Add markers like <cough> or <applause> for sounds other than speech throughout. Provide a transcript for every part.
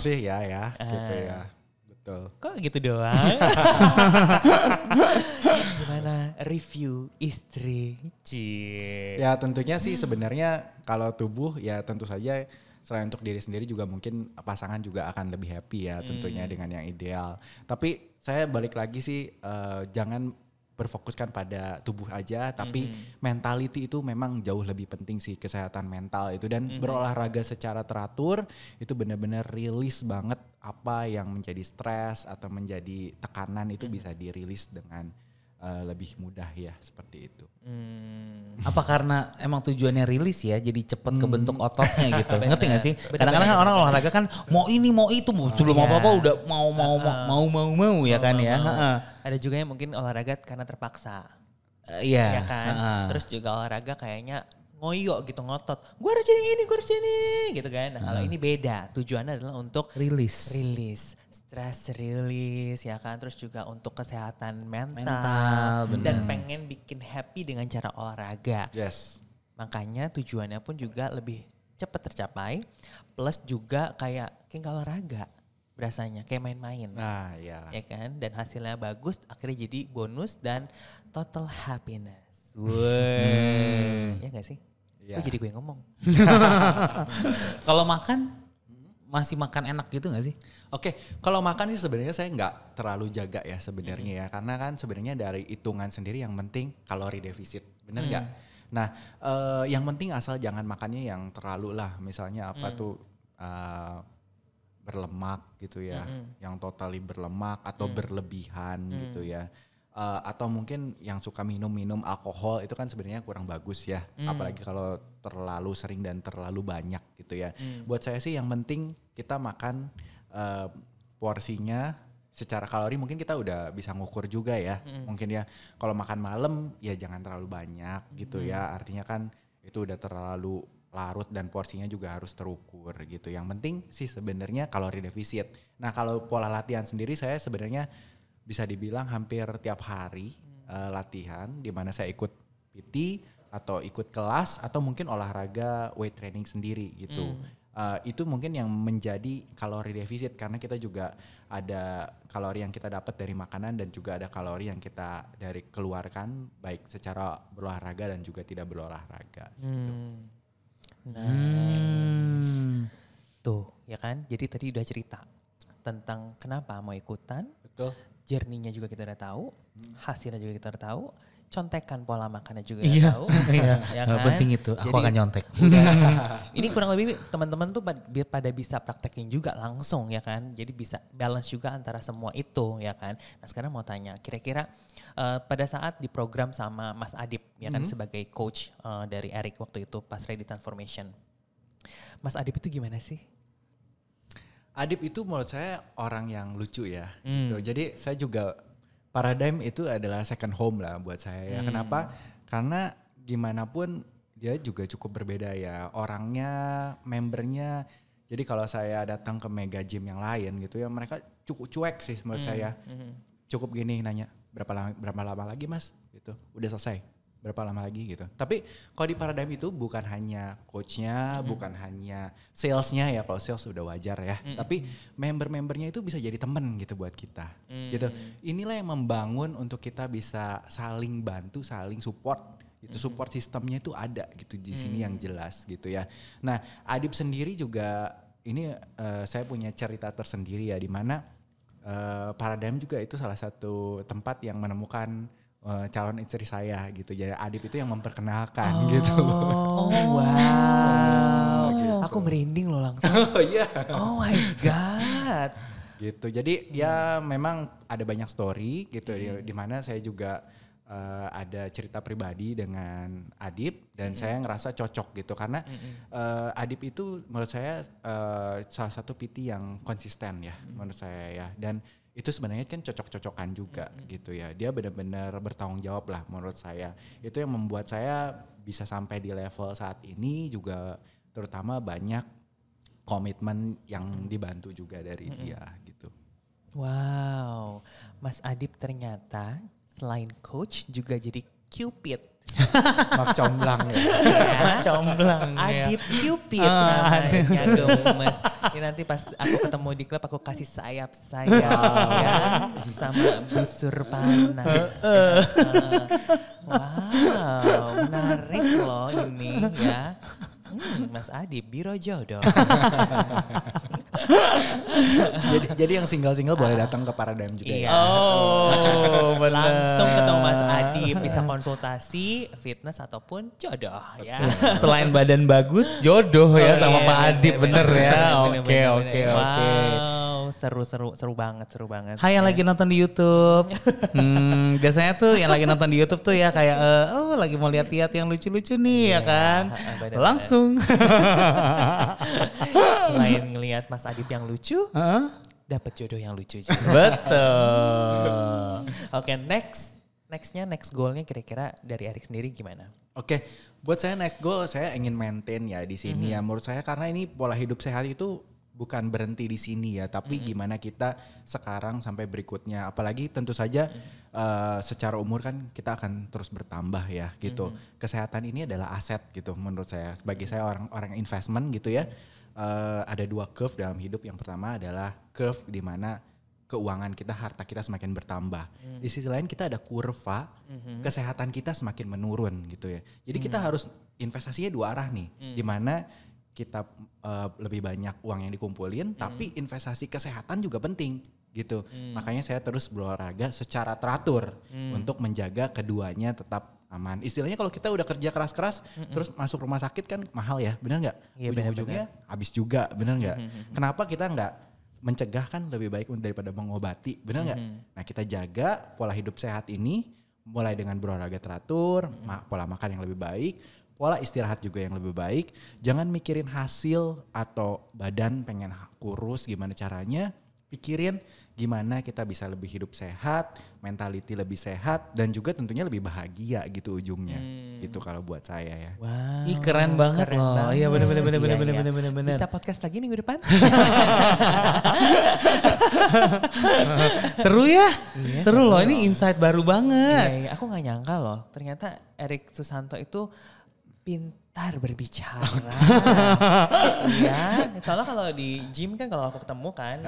sih ya ya gitu ya. Betul. Kok gitu doang? <laughs> Gimana review istri? Cie. Ya tentunya sih sebenarnya kalau tubuh ya tentu saja selain untuk diri sendiri juga mungkin pasangan juga akan lebih happy ya tentunya Hmm. dengan yang ideal. Tapi saya balik lagi sih eh, jangan berfokuskan pada tubuh aja tapi Hmm. mentality itu memang jauh lebih penting sih kesehatan mental itu dan Hmm. berolahraga secara teratur itu benar-benar rilis banget apa yang menjadi stres atau menjadi tekanan itu Hmm. bisa dirilis dengan eh, lebih mudah ya seperti itu. Hmm. Apa karena emang tujuannya rilis ya, jadi cepet kebentuk ototnya <laughs> gitu. Bener. Ngerti gak sih? Kadang-kadang kan orang olahraga kan mau ini mau itu, mau sebelum iya. apa-apa udah mau mau mau mau mau mau ya kan ya. Heeh. Ada juga yang mungkin olahraga karena terpaksa. Eh, Iya. ya kan. heeh. Terus juga olahraga kayaknya ngoyo gitu ngotot. Gue harus jadi ini, gue harus jadi ini gitu kan. Nah, kalau ini beda. Tujuannya adalah untuk rilis. rilis, stress rilis ya kan. Terus juga untuk kesehatan mental, Mental, dan bener. pengen bikin happy dengan cara olahraga. Yes. Makanya tujuannya pun juga lebih cepat tercapai. Plus juga kayak kayak olahraga berasanya kayak main-main. Nah, ya. ya kan dan hasilnya bagus akhirnya jadi bonus dan total happiness. Wah, ya gak sih? Iya. Kok jadi gue yang ngomong? <laughs> Kalau makan masih makan enak gitu gak sih? Oke, kalau makan sih sebenarnya saya nggak terlalu jaga ya sebenarnya ya, karena kan sebenarnya dari hitungan sendiri yang penting kalori defisit, bener nggak? Nah, eh, yang penting asal jangan makannya yang terlalu lah, misalnya apa tuh eh, berlemak gitu ya, yang totally berlemak atau berlebihan gitu ya. Eh, atau mungkin yang suka minum-minum alkohol itu kan sebenarnya kurang bagus ya, apalagi kalau terlalu sering dan terlalu banyak gitu ya. Buat saya sih yang penting kita makan eh, porsinya secara kalori mungkin kita udah bisa ngukur juga ya. Mungkin ya kalau makan malam ya jangan terlalu banyak gitu ya. Artinya kan itu udah terlalu larut dan porsinya juga harus terukur gitu. Yang penting sih sebenarnya kalori defisit. Nah, kalau pola latihan sendiri saya sebenarnya bisa dibilang hampir tiap hari eh, latihan di mana saya ikut PT atau ikut kelas atau mungkin olahraga weight training sendiri gitu. Eh, itu mungkin yang menjadi kalori defisit karena kita juga ada kalori yang kita dapat dari makanan dan juga ada kalori yang kita dari keluarkan baik secara berolahraga dan juga tidak berolahraga. gitu. Hmm. Tuh, ya kan? Jadi tadi udah cerita tentang kenapa mau ikutan, Betul. Journey-nya juga kita udah tahu, hasilnya juga kita udah tahu, contekan pola makannya juga Iya. udah tahu. <laughs> Iya. ya kan? penting itu. Aku Jadi akan nyontek. <laughs> udah. <laughs> ini kurang lebih teman-teman tuh pada bisa praktekin juga langsung ya kan. Jadi bisa balance juga antara semua itu ya kan. Nah sekarang mau tanya, kira-kira eh, pada saat di program sama Mas Adip ya kan sebagai coach eh, dari Eric waktu itu pas Ready Transformation. Mas Adip itu gimana sih? Adip itu menurut saya orang yang lucu ya. Hmm. gitu. Jadi saya juga paradigm itu adalah second home lah buat saya Hmm. ya. Kenapa? Karena gimana pun dia juga cukup berbeda ya. Orangnya, membernya. Jadi kalau saya datang ke mega gym yang lain gitu ya, mereka cukup cuek sih Hmm. menurut saya. Cukup gini nanya berapa lama, berapa lama lagi mas? Gitu. Udah selesai. Berapa lama lagi gitu. Tapi kalau di paradigm itu bukan hanya coachnya, bukan hanya salesnya ya. Kalau sales udah wajar ya. Tapi member-membernya itu bisa jadi temen gitu buat kita. Gitu. Inilah yang membangun untuk kita bisa saling bantu, saling support. Itu support sistemnya itu ada gitu di sini yang jelas gitu ya. Nah, Adib sendiri juga ini eh, saya punya cerita tersendiri ya di mana eh, Paradigm juga itu salah satu tempat yang menemukan eh, calon istri saya gitu. Jadi Adib itu yang memperkenalkan gitu. Oh, wow. <laughs> gitu. Aku merinding loh langsung. <laughs> Oh iya. Oh my god. gitu. Jadi ya memang ada banyak story gitu di, di mana saya juga eh, ada cerita pribadi dengan Adip dan saya ngerasa cocok gitu karena eh, Adip itu menurut saya eh, salah satu PT yang konsisten ya menurut saya ya dan itu sebenarnya kan cocok-cocokan juga gitu ya. Dia benar-benar bertanggung jawab lah menurut saya. Itu yang membuat saya bisa sampai di level saat ini juga terutama banyak komitmen yang dibantu juga dari dia gitu. Wow, Mas Adip ternyata selain coach juga jadi cupid. <laughs> Mak comblang ya. Ya. Comblang. ya. Adip cupid Ah, namanya gemes. Ini nanti pas aku ketemu di klub aku kasih sayap-sayap ya sama busur panah. wow, menarik loh ini ya. Hmm, Mas Adi, biro jodoh. <laughs> jadi jadi yang single-single boleh datang ke Paradigm juga Iya. ya. Oh, benar. Langsung ketemu Mas Adi, bisa konsultasi, fitness ataupun jodoh ya. Selain badan bagus, jodoh ya Oh, sama iya, Pak Adip bener ya. bener, Oke, bener, oke, bener. oke. Seru seru seru banget, seru banget. Hai yang Ya. lagi nonton di YouTube. <laughs> Hmm, biasanya tuh yang lagi nonton di YouTube tuh ya kayak eh, oh lagi mau lihat-lihat yang lucu-lucu nih ya kan. bener-bener. Langsung. <laughs> Selain ngelihat Mas Adip yang lucu, Heeh. dapat jodoh yang lucu juga. Betul. <laughs> Oke, next. Nextnya, next goalnya kira-kira dari Erik sendiri gimana? Oke, buat saya next goal saya ingin maintain ya di sini ya. Menurut saya karena ini pola hidup sehat itu bukan berhenti di sini ya, tapi gimana kita sekarang sampai berikutnya. Apalagi tentu saja eh, secara umur kan kita akan terus bertambah ya gitu. Kesehatan ini adalah aset gitu menurut saya. Bagi saya orang-orang investment gitu ya. eh, ada dua curve dalam hidup. Yang pertama adalah curve di mana keuangan kita, harta kita semakin bertambah. Di sisi lain kita ada kurva, kesehatan kita semakin menurun gitu ya. Jadi kita harus investasinya dua arah nih, di mana kita eh, lebih banyak uang yang dikumpulin, tapi investasi kesehatan juga penting gitu. Makanya saya terus berolahraga secara teratur untuk menjaga keduanya tetap aman. Istilahnya kalau kita udah kerja keras-keras, terus masuk rumah sakit kan mahal ya, benar nggak? Iya, Ujung-ujungnya habis juga, benar nggak? Kenapa kita nggak mencegah kan lebih baik daripada mengobati, benar nggak? Nah kita jaga pola hidup sehat ini mulai dengan berolahraga teratur, ma- pola makan yang lebih baik, pola istirahat juga yang lebih baik. Jangan mikirin hasil atau badan pengen kurus gimana caranya, pikirin gimana kita bisa lebih hidup sehat, mentality lebih sehat dan juga tentunya lebih bahagia gitu ujungnya. Gitu kalau buat saya ya. Wow. Ih, keren banget loh. Iya, bener, bener, bener, bener, bener, bener, bener, bener. Bisa podcast lagi minggu depan? <laughs> Seru ya? Iya, seru loh, ini insight baru Iya, banget. iya. Aku nggak nyangka loh. Ternyata Erik Susanto itu pintar berbicara. Iya. Soalnya kalau di gym kan kalau aku ketemu kan,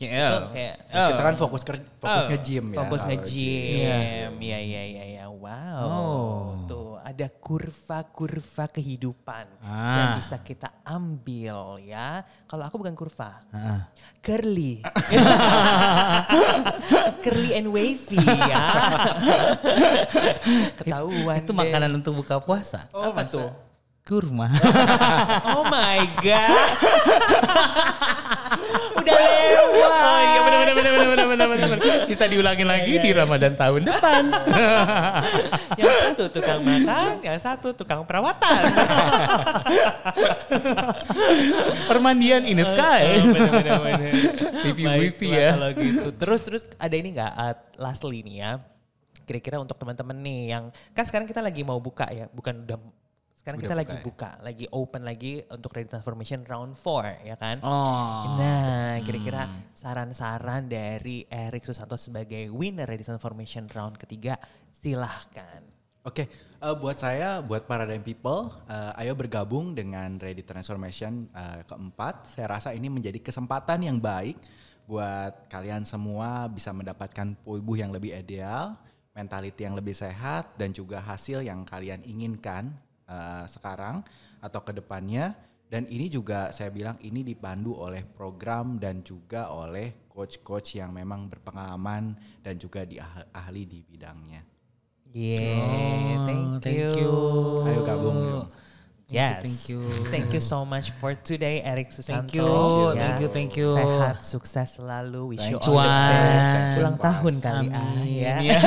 Iya. itu kayak Kita kan fokus kerja, fokus nge-gym ya. fokus kalau nge-gym. Iya, iya, iya, iya. Wow. Oh. Tuh, ada kurva-kurva kehidupan Ah. yang bisa kita ambil ya. Kalau aku bukan kurva. Ah. Curly. <laughs> Curly and wavy <laughs> ya. Ketahuan Itu deh. makanan untuk buka puasa. Oh, Apa masa? tuh? Kurma. Oh my god. <laughs> Udah lewat. Oh iya benar benar benar benar benar benar benar. Bisa diulangin lagi di Ramadan tahun depan. <laughs> yang satu tukang makan, yang satu tukang perawatan. <laughs> Permandian in the sky. Oh, bener, bener. <laughs> Wipi-wipi Baiklah ya. Kalau gitu. Terus terus ada ini nggak uh, lastly nih ya. Kira-kira untuk teman-teman nih yang kan sekarang kita lagi mau buka ya, bukan udah sekarang Udah kita buka lagi ya? buka, lagi open lagi untuk Ready Transformation Round 4 ya kan. Oh. Nah, kira-kira saran-saran dari Erik Susanto sebagai winner Ready Transformation Round ketiga, silahkan. Oke, eh, buat saya, buat Paradigm People, eh, ayo bergabung dengan Ready Transformation eh, keempat. Saya rasa ini menjadi kesempatan yang baik buat kalian semua bisa mendapatkan tubuh yang lebih ideal, mentality yang lebih sehat, dan juga hasil yang kalian inginkan eh, sekarang atau ke depannya. Dan ini juga saya bilang ini dipandu oleh program dan juga oleh coach-coach yang memang berpengalaman dan juga di ah- ahli di bidangnya. Yeah, Oh, thank, thank you. you. Ayo gabung yuk. Yes. Thank you. <laughs> Thank you so much for today, Erik Susanto. Thank you, thank you, thank you. Sehat, sukses selalu. Wish you Thank all the you, best. Ulang tahun kali ah Amin. ya. Ya.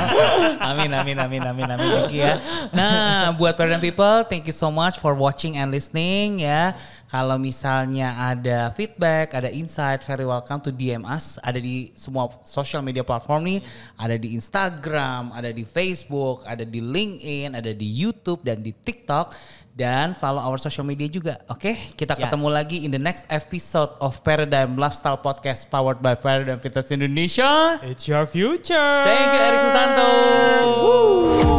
<laughs> amin, amin, amin, amin, amin. Thank you ya. Nah, buat Paradigm People, thank you so much for watching and listening ya. Kalau misalnya ada feedback, ada insight, very welcome to DM us. Ada di semua social media platform nih. Ada di Instagram, ada di Facebook, ada di LinkedIn, ada di YouTube, dan di TikTok. Dan follow our social media juga. Oke, kita Yes. ketemu lagi in the next episode of Paradigm Lifestyle Podcast powered by Paradigm Fitness Indonesia. It's your future. Thank you, Erik Susanto. Woo.